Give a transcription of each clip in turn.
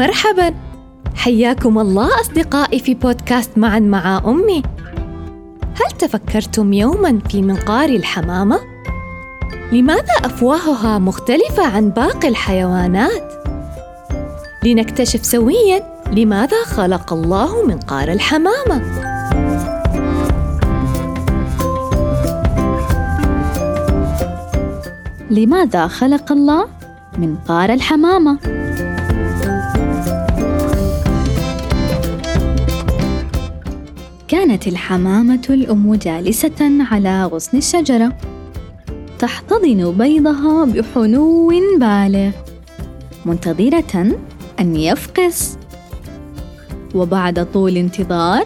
مرحبا حياكم الله أصدقائي في بودكاست معا مع أمي. هل تفكرتم يوما في منقار الحمامة؟ لماذا أفواهها مختلفة عن باقي الحيوانات؟ لنكتشف سويا لماذا خلق الله منقار الحمامة. لماذا خلق الله منقار الحمامة؟ كانت الحمامة الأم جالسة على غصن الشجرة. تحتضن بيضها بحنو بالغ منتظرة أن يفقس. وبعد طول انتظار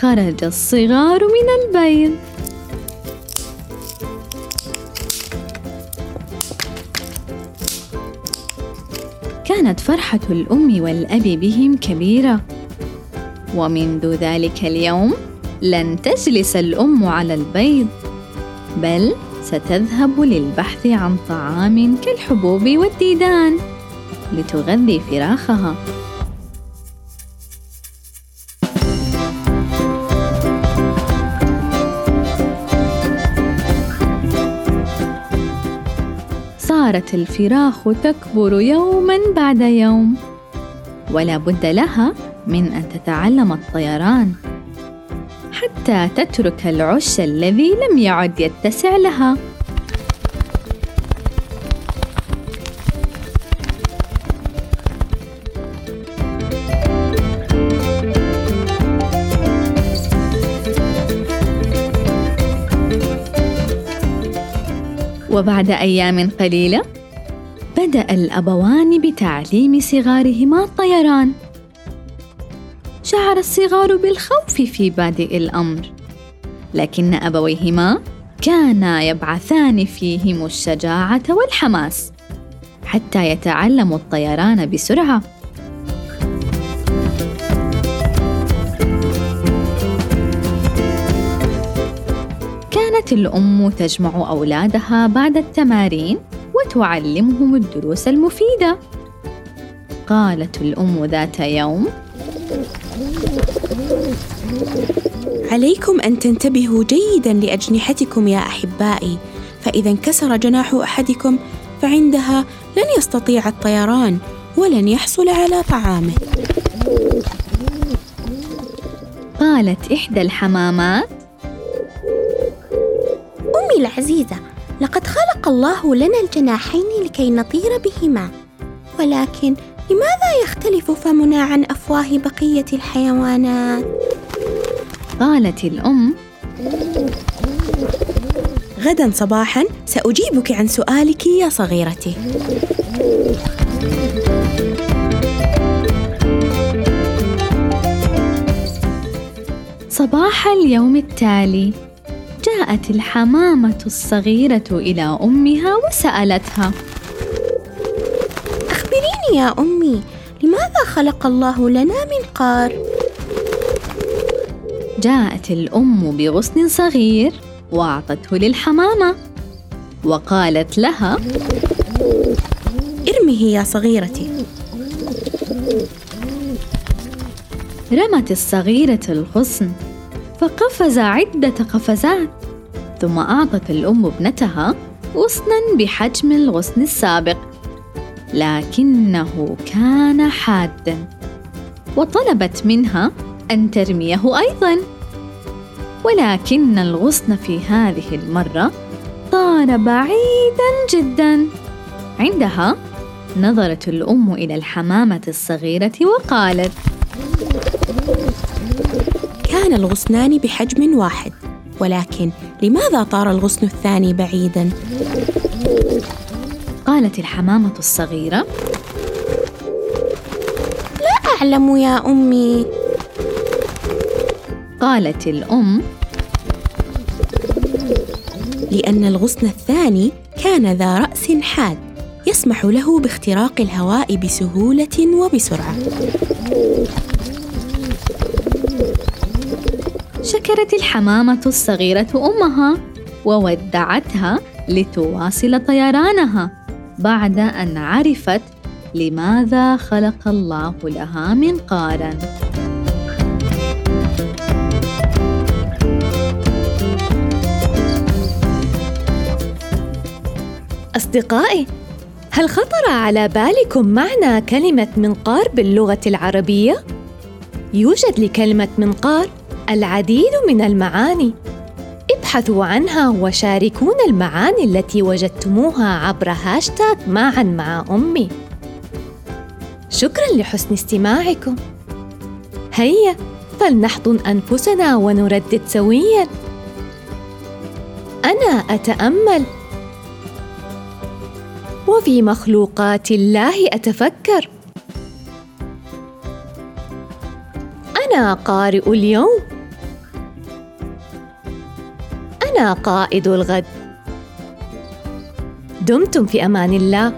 خرج الصغار من البيض. كانت فرحة الأم والأب بهم كبيرة. ومنذ ذلك اليوم لن تجلس الأم على البيض بل ستذهب للبحث عن طعام كالحبوب والديدان لتغذي فراخها. صارت الفراخ تكبر يوما بعد يوم. ولا بد لها من أن تتعلم الطيران. حتى تترك العش الذي لم يعد يتسع لها. وبعد أيام قليلة بدأ الأبوان بتعليم صغارهما الطيران. شعر الصغار بالخوف في بادئ الأمر. لكن أبويهما كانا يبعثان فيهم الشجاعة والحماس حتى يتعلموا الطيران بسرعة. كانت الأم تجمع أولادها بعد التمارين وتعلمهم الدروس المفيدة. قالت الأم ذات يوم عليكم أن تنتبهوا جيدا لأجنحتكم يا أحبائي. فإذا انكسر جناح أحدكم فعندها لن يستطيع الطيران ولن يحصل على طعامه. قالت إحدى الحمامات أمي العزيزة لقد خلق الله لنا الجناحين لكي نطير بهما. ولكن لماذا يختلف فمنا عن أفواه بقية الحيوانات؟ قالت الأم غدا صباحا سأجيبك عن سؤالك يا صغيرتي. صباح اليوم التالي. جاءت الحمامة الصغيرة إلى أمها وسألتها. أخبريني يا أمي لماذا خلق الله لنا منقار جاءت الأم بغصن صغير وأعطته للحمامة وقالت لها ارمه يا صغيرتي. رمت الصغيرة الغصن فقفز عدة قفزات ثم اعطت الأم ابنتها غصنا بحجم الغصن السابق لكنه كان حادا وطلبت منها أن ترميه أيضا. ولكن الغصن في هذه المرة طار بعيدا جدا. عندها نظرت الأم إلى الحمامة الصغيرة وقالت كان الغصنان بحجم واحد. ولكن لماذا طار الغصن الثاني بعيدا؟ قالت الحمامة الصغيرة. لا أعلم يا أمي. قالت الأم لأن الغصن الثاني كان ذا رأس حاد يسمح له باختراق الهواء بسهولة وبسرعة. شكرت الحمامة الصغيرة أمها وودعتها لتواصل طيرانها بعد أن عرفت لماذا خلق الله لها منقارا أصدقائي هل خطر على بالكم معنى كلمة منقار باللغة العربية؟ يوجد لكلمة منقار العديد من المعاني. ابحثوا عنها وشاركونا المعاني التي وجدتموها عبر هاشتاغ معا مع أمي. شكرا لحسن استماعكم. هيا فلنحضن أنفسنا ونردد سويا. أنا أتأمل. وفي مخلوقات الله أتفكر. أنا قارئ اليوم. أنا قائد الغد. دمتم في أمان الله.